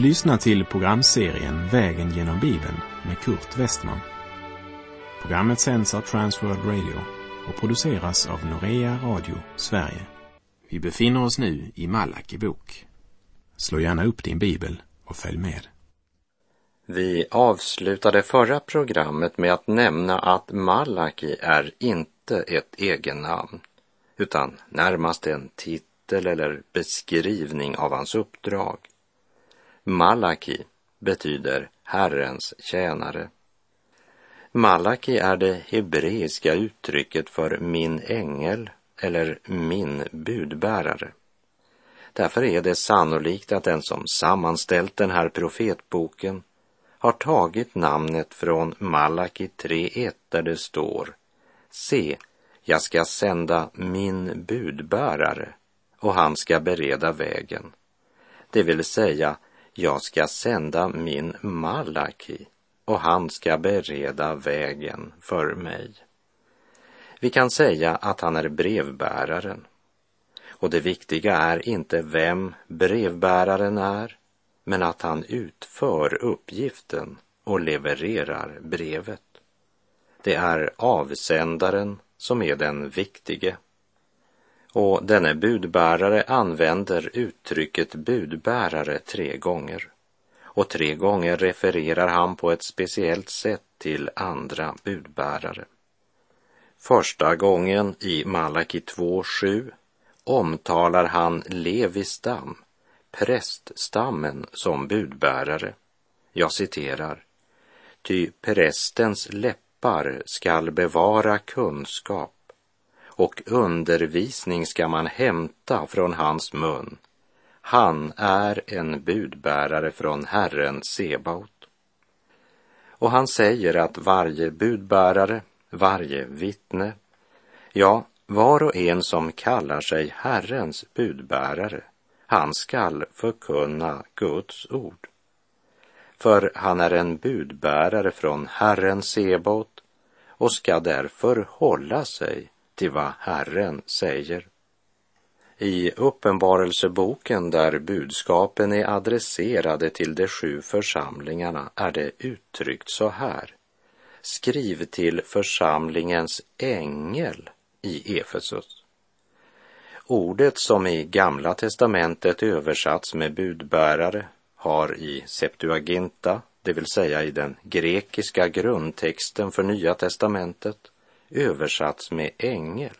Du lyssnar till programserien Vägen genom Bibeln med Kurt Westman. Programmet sänds av Transworld Radio och produceras av Norea Radio Sverige. Vi befinner oss nu i Malaki bok. Slå gärna upp din bibel och följ med. Vi avslutade förra programmet med att nämna att Malaki är inte ett egennamn, utan närmast en titel eller beskrivning av hans uppdrag. Malaki betyder Herrens tjänare. Malaki är det hebreiska uttrycket för min ängel eller min budbärare. Därför är det sannolikt att den som sammanställt den här profetboken har tagit namnet från Malaki 3.1 där det står Se, jag ska sända min budbärare och han ska bereda vägen. Det vill säga, jag ska sända min Malaki och han ska bereda vägen för mig. Vi kan säga att han är brevbäraren. Och det viktiga är inte vem brevbäraren är, men att han utför uppgiften och levererar brevet. Det är avsändaren som är den viktige. Och denne budbärare använder uttrycket budbärare tre gånger. Och tre gånger refererar han på ett speciellt sätt till andra budbärare. Första gången i Malaki 2.7 omtalar han Levi stam, präststammen, som budbärare. Jag citerar. Ty prästens läppar skall bevara kunskap och undervisning ska man hämta från hans mun. Han är en budbärare från Herren Sebaot. Och han säger att varje budbärare, varje vittne, ja, var och en som kallar sig Herrens budbärare, han skall förkunna Guds ord. För han är en budbärare från Herren Sebaot och ska därför hålla sig till vad Herren säger. I Uppenbarelseboken där budskapen är adresserade till de sju församlingarna är det uttryckt så här. Skriv till församlingens ängel i Efesus. Ordet som i Gamla testamentet översatts med budbärare har i Septuaginta, det vill säga i den grekiska grundtexten för Nya testamentet, översatts med ängel.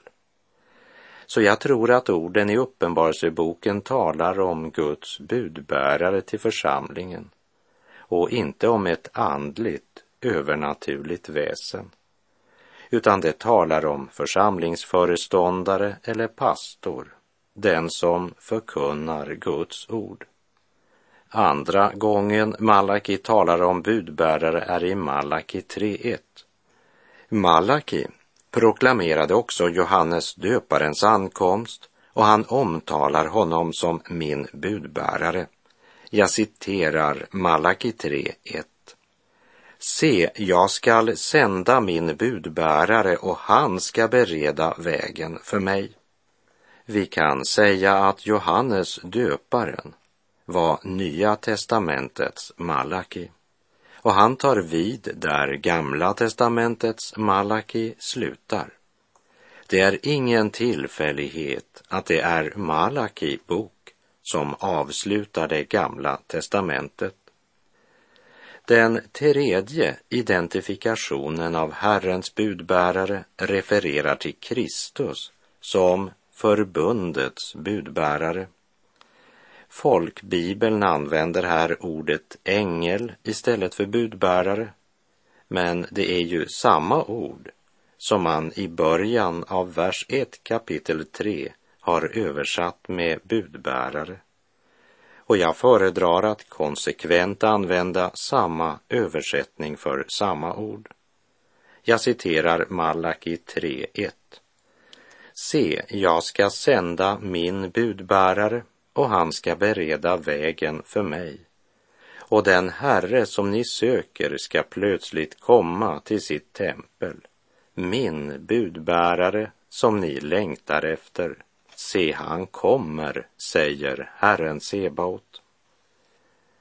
Så jag tror att orden i Uppenbarelseboken talar om Guds budbärare till församlingen och inte om ett andligt, övernaturligt väsen utan det talar om församlingsföreståndare eller pastor, den som förkunnar Guds ord. Andra gången Malaki talar om budbärare är i Malaki 3.1. Malaki proklamerade också Johannes döparens ankomst och han omtalar honom som min budbärare. Jag citerar Malaki 3.1. Se, jag skall sända min budbärare och han ska bereda vägen för mig. Vi kan säga att Johannes döparen var Nya testamentets Malaki och han tar vid där Gamla testamentets Malaki slutar. Det är ingen tillfällighet att det är Malaki bok som avslutar det Gamla testamentet den tredje identifikationen av Herrens budbärare refererar till Kristus som förbundets budbärare. Folkbibeln använder här ordet ängel istället för budbärare, men det är ju samma ord som man i början av vers 1 kapitel 3 har översatt med budbärare och jag föredrar att konsekvent använda samma översättning för samma ord. Jag citerar Malaki 3.1. Se, jag ska sända min budbärare och han ska bereda vägen för mig. Och den Herre som ni söker ska plötsligt komma till sitt tempel, min budbärare som ni längtar efter. Se, han kommer, säger Herren Sebaot.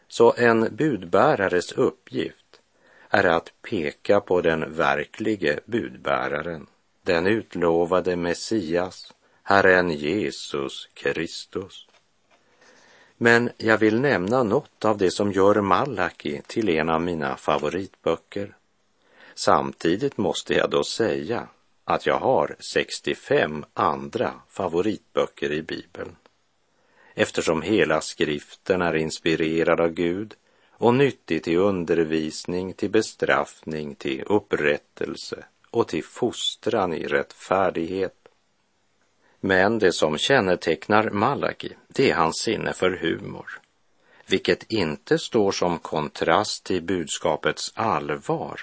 Så en budbärares uppgift är att peka på den verklige budbäraren, den utlovade Messias, Herren Jesus Kristus. Men jag vill nämna något av det som gör Malaki till en av mina favoritböcker. Samtidigt måste jag då säga att jag har 65 andra favoritböcker i Bibeln. Eftersom hela skriften är inspirerad av Gud och nyttig till undervisning, till bestraffning, till upprättelse och till fostran i rättfärdighet. Men det som kännetecknar Malaki, det är hans sinne för humor, vilket inte står som kontrast till budskapets allvar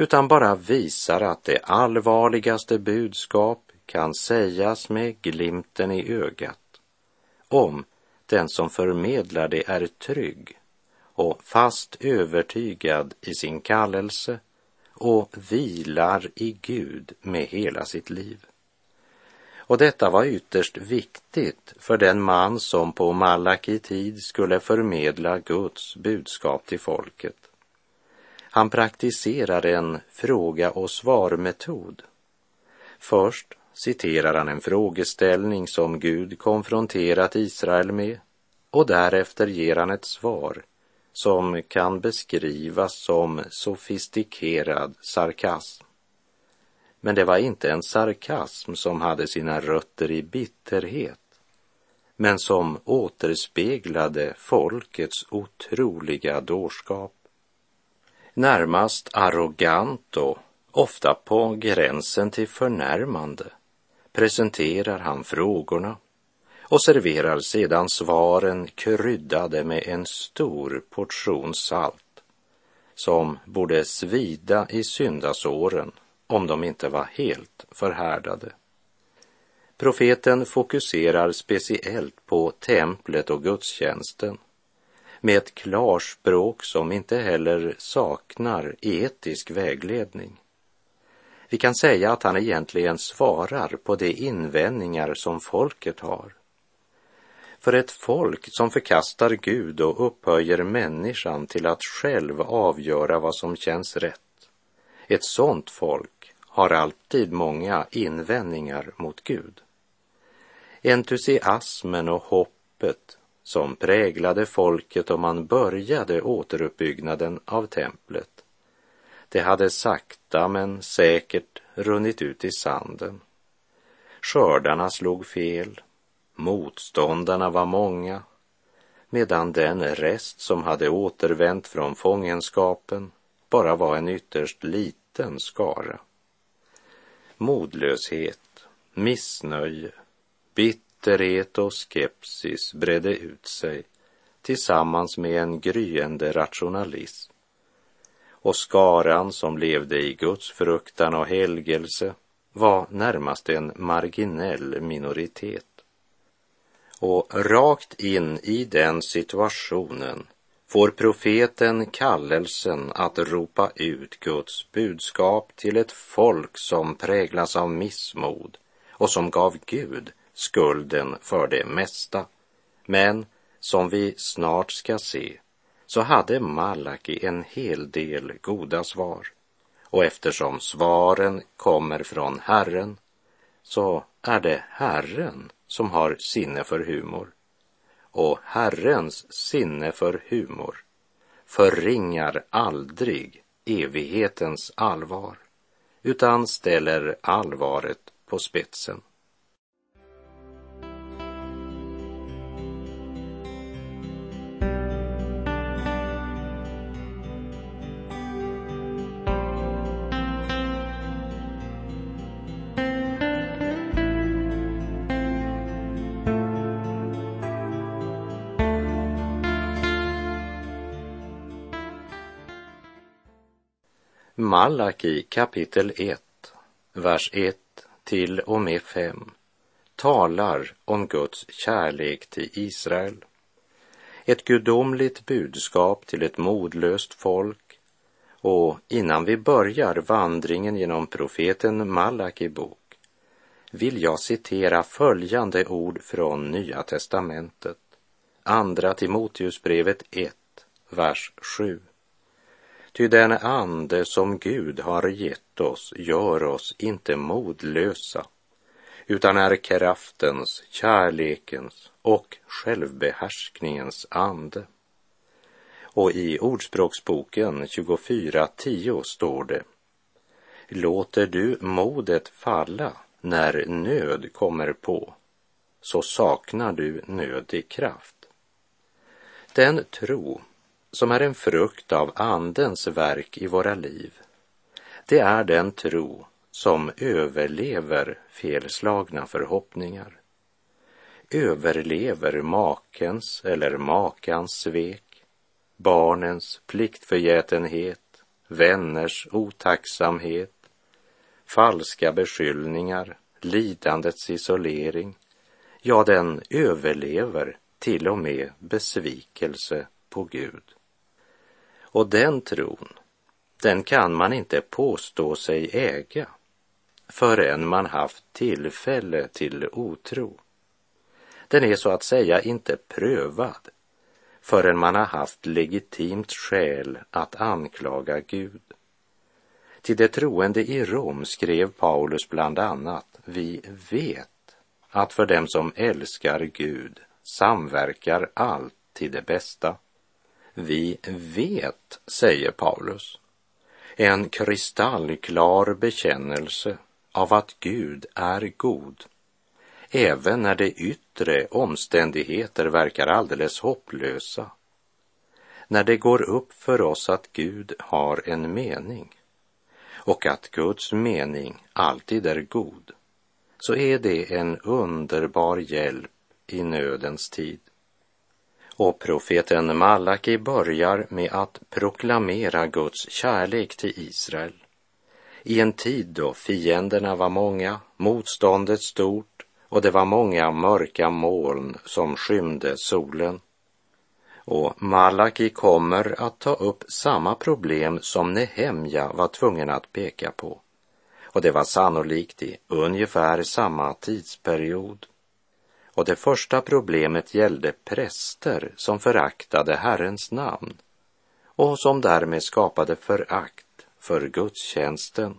utan bara visar att det allvarligaste budskap kan sägas med glimten i ögat om den som förmedlar det är trygg och fast övertygad i sin kallelse och vilar i Gud med hela sitt liv. Och detta var ytterst viktigt för den man som på Malaki tid skulle förmedla Guds budskap till folket. Han praktiserar en fråga och svar-metod. Först citerar han en frågeställning som Gud konfronterat Israel med och därefter ger han ett svar som kan beskrivas som sofistikerad sarkasm. Men det var inte en sarkasm som hade sina rötter i bitterhet men som återspeglade folkets otroliga dårskap. Närmast arrogant och ofta på gränsen till förnärmande presenterar han frågorna och serverar sedan svaren kryddade med en stor portion salt som borde svida i syndasåren om de inte var helt förhärdade. Profeten fokuserar speciellt på templet och gudstjänsten med ett klarspråk som inte heller saknar etisk vägledning. Vi kan säga att han egentligen svarar på de invändningar som folket har. För ett folk som förkastar Gud och upphöjer människan till att själv avgöra vad som känns rätt. Ett sådant folk har alltid många invändningar mot Gud. Entusiasmen och hoppet som präglade folket om man började återuppbyggnaden av templet. Det hade sakta men säkert runnit ut i sanden. Skördarna slog fel, motståndarna var många, medan den rest som hade återvänt från fångenskapen bara var en ytterst liten skara. Modlöshet, missnöje, bitterhet och skepsis bredde ut sig tillsammans med en gryende rationalism. Och skaran som levde i Guds fruktan och helgelse var närmast en marginell minoritet. Och rakt in i den situationen får profeten kallelsen att ropa ut Guds budskap till ett folk som präglas av missmod och som gav Gud skulden för det mesta. Men som vi snart ska se så hade Malaki en hel del goda svar. Och eftersom svaren kommer från Herren så är det Herren som har sinne för humor. Och Herrens sinne för humor förringar aldrig evighetens allvar utan ställer allvaret på spetsen. Malaki kapitel 1, vers 1 till och med 5 talar om Guds kärlek till Israel. Ett gudomligt budskap till ett modlöst folk och innan vi börjar vandringen genom profeten Malaki bok vill jag citera följande ord från Nya testamentet. Andra Timoteusbrevet 1, vers 7. Ty den ande som Gud har gett oss gör oss inte modlösa, utan är kraftens, kärlekens och självbehärskningens ande. Och i Ordspråksboken 24.10 står det Låter du modet falla när nöd kommer på, så saknar du nödig kraft. Den tro som är en frukt av Andens verk i våra liv, det är den tro som överlever felslagna förhoppningar, överlever makens eller makans svek, barnens pliktförgätenhet, vänners otacksamhet, falska beskyllningar, lidandets isolering. Ja, den överlever till och med besvikelse på Gud. Och den tron, den kan man inte påstå sig äga förrän man haft tillfälle till otro. Den är så att säga inte prövad förrän man har haft legitimt skäl att anklaga Gud. Till de troende i Rom skrev Paulus bland annat, vi vet att för dem som älskar Gud samverkar allt till det bästa. Vi vet, säger Paulus, en kristallklar bekännelse av att Gud är god, även när de yttre omständigheter verkar alldeles hopplösa. När det går upp för oss att Gud har en mening och att Guds mening alltid är god, så är det en underbar hjälp i nödens tid. Och profeten Malaki börjar med att proklamera Guds kärlek till Israel. I en tid då fienderna var många, motståndet stort och det var många mörka moln som skymde solen. Och Malaki kommer att ta upp samma problem som Nehemja var tvungen att peka på. Och det var sannolikt i ungefär samma tidsperiod. Och det första problemet gällde präster som föraktade Herrens namn och som därmed skapade förakt för gudstjänsten.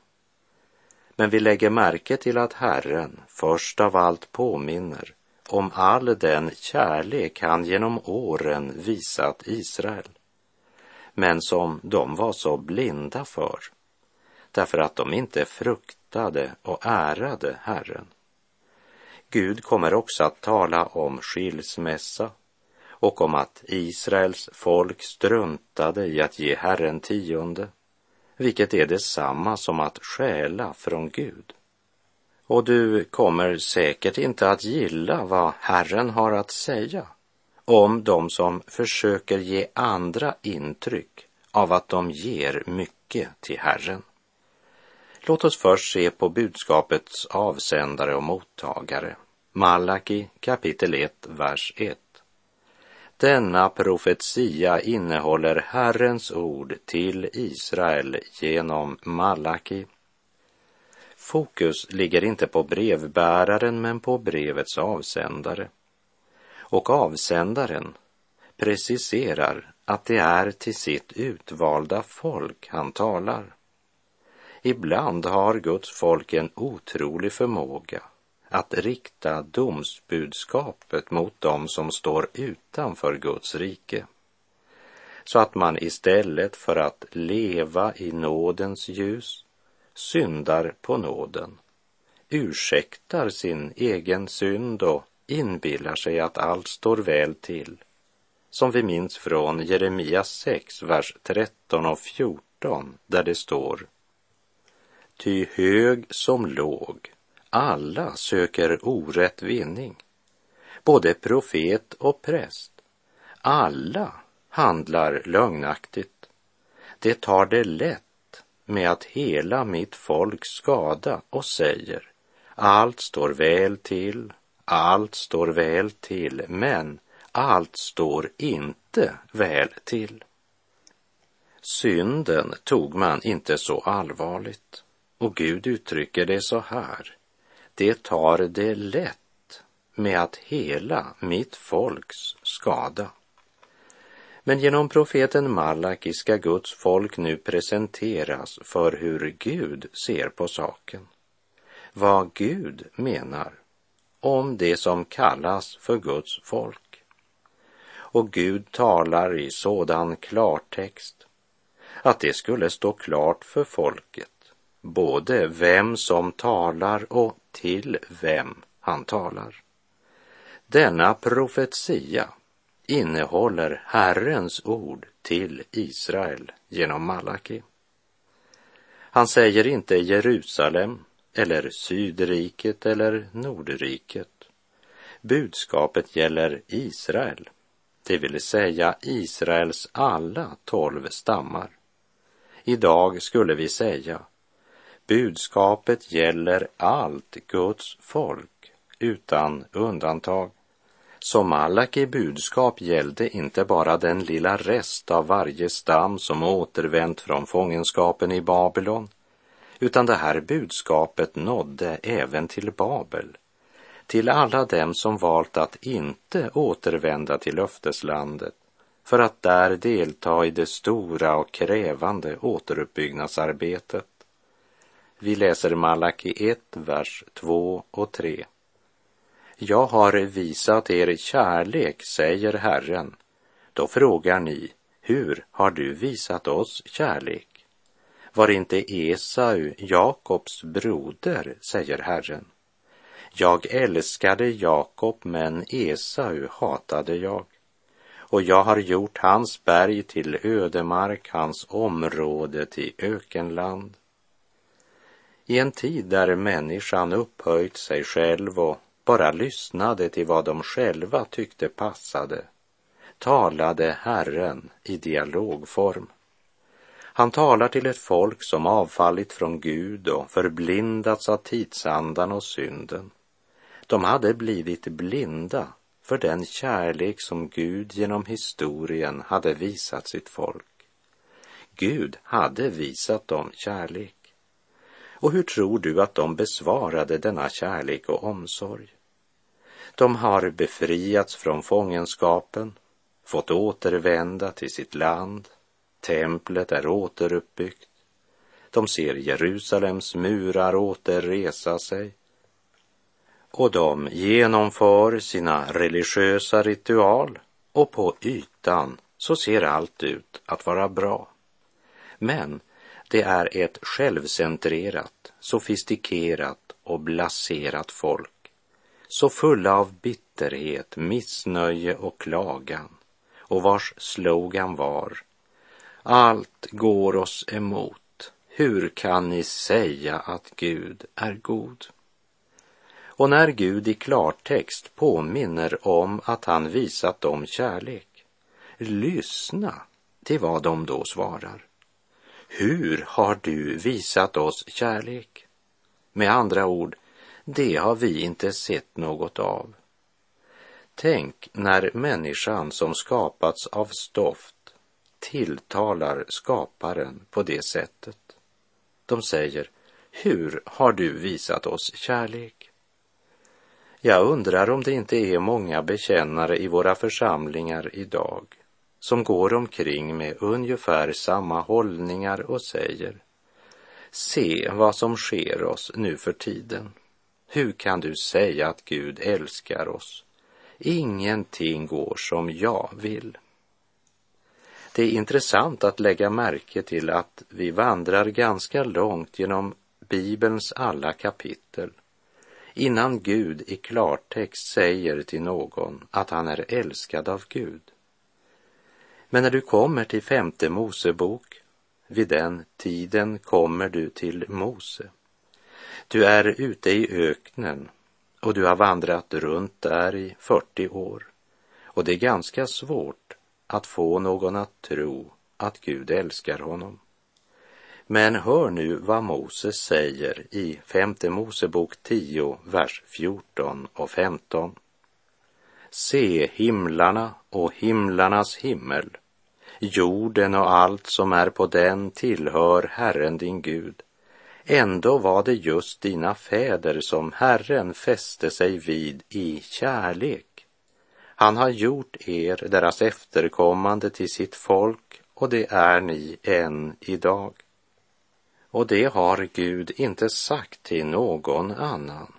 Men vi lägger märke till att Herren först av allt påminner om all den kärlek han genom åren visat Israel, men som de var så blinda för, därför att de inte fruktade och ärade Herren. Gud kommer också att tala om skilsmässa och om att Israels folk struntade i att ge Herren tionde, vilket är detsamma som att stjäla från Gud. Och du kommer säkert inte att gilla vad Herren har att säga om de som försöker ge andra intryck av att de ger mycket till Herren. Låt oss först se på budskapets avsändare och mottagare. Malaki kapitel 1, vers 1. Denna profetia innehåller Herrens ord till Israel genom Malaki. Fokus ligger inte på brevbäraren men på brevets avsändare. Och avsändaren preciserar att det är till sitt utvalda folk han talar. Ibland har Guds folk en otrolig förmåga att rikta domsbudskapet mot dem som står utanför Guds rike. Så att man istället för att leva i nådens ljus syndar på nåden, ursäktar sin egen synd och inbillar sig att allt står väl till. Som vi minns från Jeremia 6, vers 13 och 14, där det står Ty hög som låg, alla söker orätt vinning, både profet och präst. Alla handlar lögnaktigt. Det tar det lätt med att hela mitt folk skada och säger allt står väl till, allt står väl till, men allt står inte väl till. Synden tog man inte så allvarligt och Gud uttrycker det så här. Det tar det lätt med att hela mitt folks skada. Men genom profeten Malaki ska Guds folk nu presenteras för hur Gud ser på saken. Vad Gud menar om det som kallas för Guds folk. Och Gud talar i sådan klartext att det skulle stå klart för folket både vem som talar och till vem han talar. Denna profetia innehåller Herrens ord till Israel genom Malaki. Han säger inte Jerusalem eller Sydriket eller Nordriket. Budskapet gäller Israel, det vill säga Israels alla tolv stammar. Idag skulle vi säga budskapet gäller allt Guds folk utan undantag. Så Malaki budskap gällde inte bara den lilla rest av varje stam som återvänt från fångenskapen i Babylon, utan det här budskapet nådde även till Babel, till alla dem som valt att inte återvända till löfteslandet för att där delta i det stora och krävande återuppbyggnadsarbetet. Vi läser Malaki 1, vers 2 och 3. Jag har visat er kärlek, säger Herren. Då frågar ni, hur har du visat oss kärlek? Var inte Esau Jakobs broder, säger Herren. Jag älskade Jakob, men Esau hatade jag. Och jag har gjort hans berg till ödemark, hans område till ökenland. I en tid där människan upphöjt sig själv och bara lyssnade till vad de själva tyckte passade talade Herren i dialogform. Han talar till ett folk som avfallit från Gud och förblindats av tidsandan och synden. De hade blivit blinda för den kärlek som Gud genom historien hade visat sitt folk. Gud hade visat dem kärlek. Och hur tror du att de besvarade denna kärlek och omsorg? De har befriats från fångenskapen, fått återvända till sitt land, templet är återuppbyggt, de ser Jerusalems murar återresa sig och de genomför sina religiösa ritual och på ytan så ser allt ut att vara bra. Men det är ett självcentrerat, sofistikerat och blaserat folk så fulla av bitterhet, missnöje och klagan och vars slogan var Allt går oss emot. Hur kan ni säga att Gud är god? Och när Gud i klartext påminner om att han visat dem kärlek, lyssna till vad de då svarar. Hur har du visat oss kärlek? Med andra ord, det har vi inte sett något av. Tänk när människan som skapats av stoft tilltalar skaparen på det sättet. De säger, hur har du visat oss kärlek? Jag undrar om det inte är många bekännare i våra församlingar idag som går omkring med ungefär samma hållningar och säger Se vad som sker oss nu för tiden. Hur kan du säga att Gud älskar oss? Ingenting går som jag vill. Det är intressant att lägga märke till att vi vandrar ganska långt genom Bibelns alla kapitel innan Gud i klartext säger till någon att han är älskad av Gud. Men när du kommer till femte Mosebok, vid den tiden kommer du till Mose. Du är ute i öknen och du har vandrat runt där i 40 år. Och det är ganska svårt att få någon att tro att Gud älskar honom. Men hör nu vad Moses säger i femte Mosebok 10, vers 14 och 15. Se himlarna och himlarnas himmel, jorden och allt som är på den tillhör Herren din Gud. Ändå var det just dina fäder som Herren fäste sig vid i kärlek. Han har gjort er, deras efterkommande, till sitt folk och det är ni än idag. Och det har Gud inte sagt till någon annan.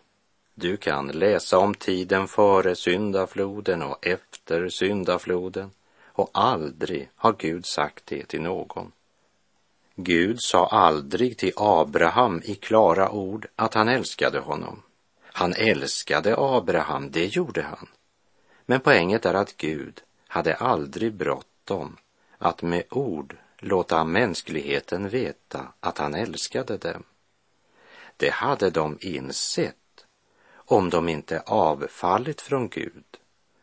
Du kan läsa om tiden före syndafloden och efter syndafloden och aldrig har Gud sagt det till någon. Gud sa aldrig till Abraham i klara ord att han älskade honom. Han älskade Abraham, det gjorde han. Men poänget är att Gud hade aldrig bråttom att med ord låta mänskligheten veta att han älskade dem. Det hade de insett om de inte avfallit från Gud,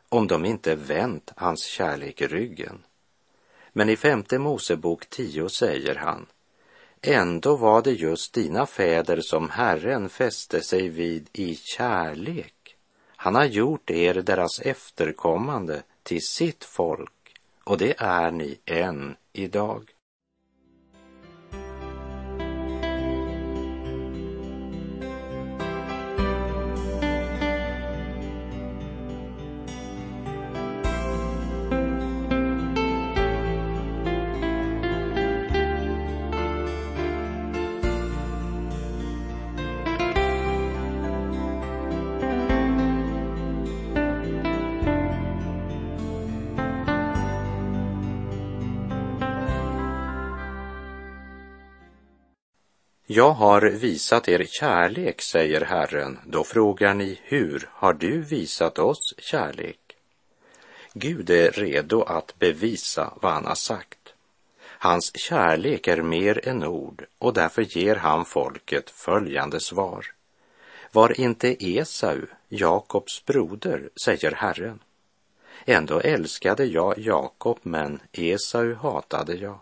om de inte vänt hans kärlek ryggen. Men i femte Mosebok 10 säger han, ändå var det just dina fäder som Herren fäste sig vid i kärlek. Han har gjort er, deras efterkommande, till sitt folk och det är ni än idag. Jag har visat er kärlek, säger Herren. Då frågar ni, hur har du visat oss kärlek? Gud är redo att bevisa vad han har sagt. Hans kärlek är mer än ord och därför ger han folket följande svar. Var inte Esau Jakobs broder, säger Herren. Ändå älskade jag Jakob, men Esau hatade jag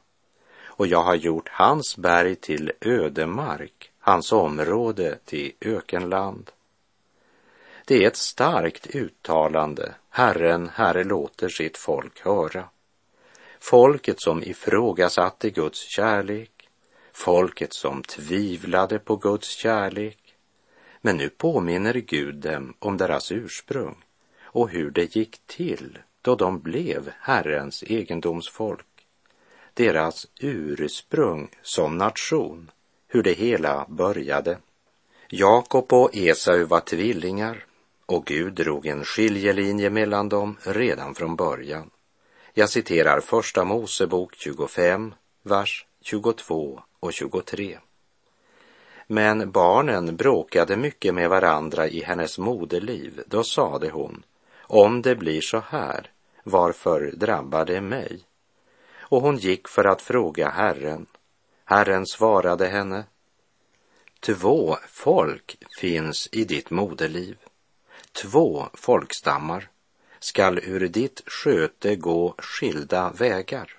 och jag har gjort hans berg till ödemark, hans område till ökenland. Det är ett starkt uttalande Herren, Herre låter sitt folk höra. Folket som ifrågasatte Guds kärlek, folket som tvivlade på Guds kärlek. Men nu påminner Gud dem om deras ursprung och hur det gick till då de blev Herrens egendomsfolk deras ursprung som nation, hur det hela började. Jakob och Esau var tvillingar och Gud drog en skiljelinje mellan dem redan från början. Jag citerar Första Mosebok 25, vers 22 och 23. Men barnen bråkade mycket med varandra i hennes moderliv. Då sade hon, om det blir så här, varför drabbar det mig? Och hon gick för att fråga Herren. Herren svarade henne. Två folk finns i ditt moderliv. Två folkstammar skall ur ditt sköte gå skilda vägar.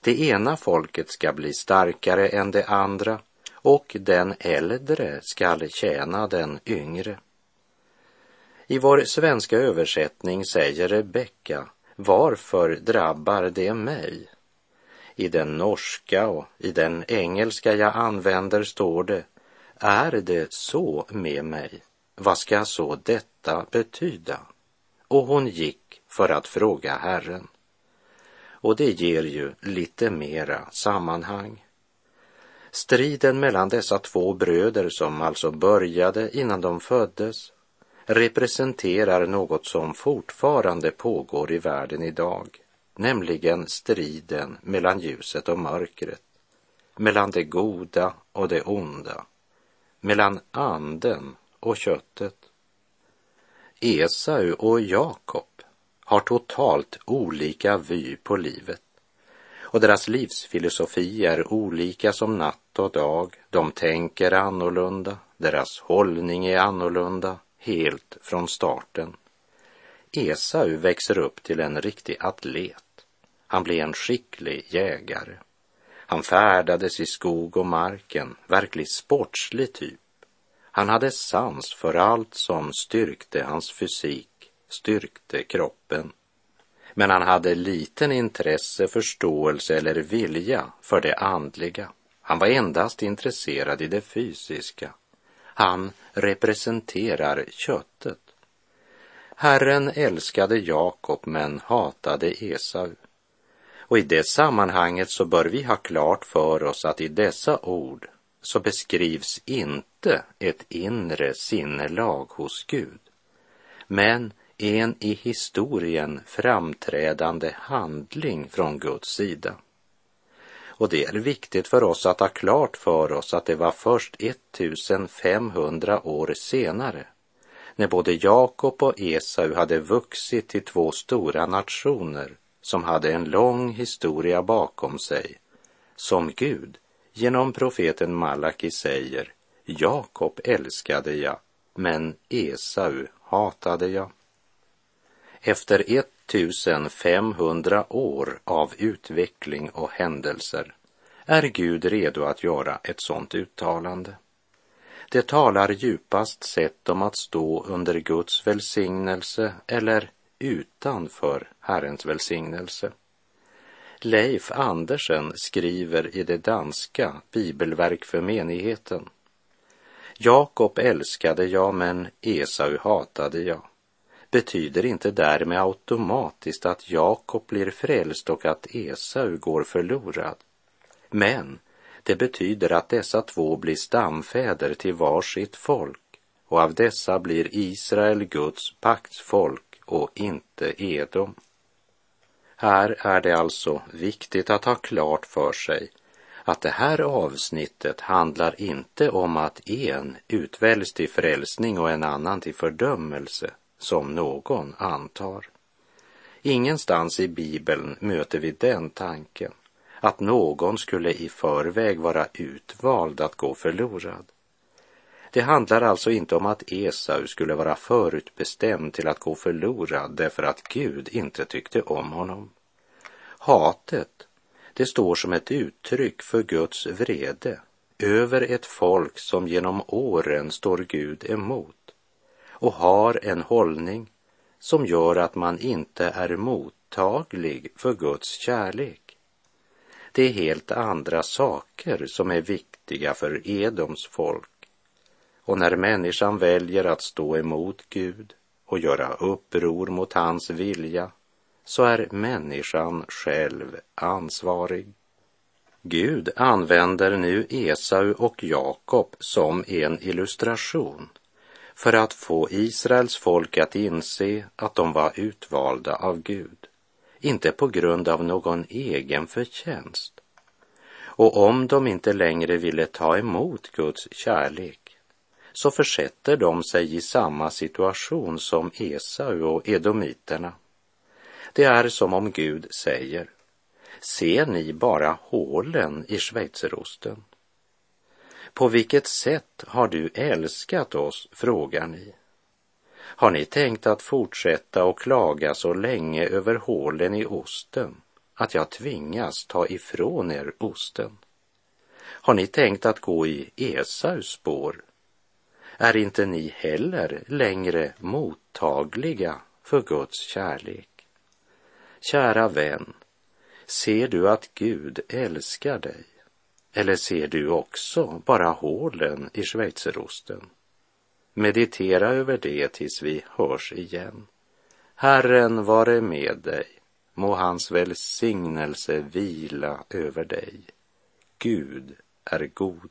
Det ena folket ska bli starkare än det andra och den äldre skall tjäna den yngre. I vår svenska översättning säger Rebecka, varför drabbar det mig? I den norska och i den engelska jag använder står det Är det så med mig? Vad ska så detta betyda? Och hon gick för att fråga Herren. Och det ger ju lite mera sammanhang. Striden mellan dessa två bröder som alltså började innan de föddes representerar något som fortfarande pågår i världen idag nämligen striden mellan ljuset och mörkret, mellan det goda och det onda, mellan anden och köttet. Esau och Jakob har totalt olika vy på livet och deras livsfilosofi är olika som natt och dag. De tänker annorlunda, deras hållning är annorlunda helt från starten. Esau växer upp till en riktig atlet han blev en skicklig jägare. Han färdades i skog och marken, verkligt sportslig typ. Han hade sans för allt som styrkte hans fysik, styrkte kroppen. Men han hade liten intresse, förståelse eller vilja för det andliga. Han var endast intresserad i det fysiska. Han representerar köttet. Herren älskade Jakob men hatade Esau. Och i det sammanhanget så bör vi ha klart för oss att i dessa ord så beskrivs inte ett inre sinnelag hos Gud, men en i historien framträdande handling från Guds sida. Och det är viktigt för oss att ha klart för oss att det var först 1500 år senare, när både Jakob och Esau hade vuxit till två stora nationer som hade en lång historia bakom sig, som Gud genom profeten Malaki säger Jakob älskade jag, men Esau hatade jag. Efter 1500 år av utveckling och händelser är Gud redo att göra ett sådant uttalande. Det talar djupast sett om att stå under Guds välsignelse eller utanför Herrens välsignelse. Leif Andersen skriver i det danska Bibelverk för menigheten. Jakob älskade jag, men Esau hatade jag betyder inte därmed automatiskt att Jakob blir frälst och att Esau går förlorad. Men det betyder att dessa två blir stamfäder till varsitt folk och av dessa blir Israel Guds paktsfolk och inte Edom. Här är det alltså viktigt att ha klart för sig att det här avsnittet handlar inte om att en utväljs till frälsning och en annan till fördömelse, som någon antar. Ingenstans i Bibeln möter vi den tanken att någon skulle i förväg vara utvald att gå förlorad. Det handlar alltså inte om att Esau skulle vara förutbestämd till att gå förlorad därför att Gud inte tyckte om honom. Hatet, det står som ett uttryck för Guds vrede över ett folk som genom åren står Gud emot och har en hållning som gör att man inte är mottaglig för Guds kärlek. Det är helt andra saker som är viktiga för Edoms folk. Och när människan väljer att stå emot Gud och göra uppror mot hans vilja så är människan själv ansvarig. Gud använder nu Esau och Jakob som en illustration för att få Israels folk att inse att de var utvalda av Gud, inte på grund av någon egen förtjänst. Och om de inte längre ville ta emot Guds kärlek så försätter de sig i samma situation som Esau och edomiterna. Det är som om Gud säger, ser ni bara hålen i schweizerosten? På vilket sätt har du älskat oss, frågar ni. Har ni tänkt att fortsätta och klaga så länge över hålen i osten att jag tvingas ta ifrån er osten? Har ni tänkt att gå i Esaus spår? Är inte ni heller längre mottagliga för Guds kärlek? Kära vän, ser du att Gud älskar dig? Eller ser du också bara hålen i schweizerosten? Meditera över det tills vi hörs igen. Herren vare med dig. Må hans välsignelse vila över dig. Gud är god.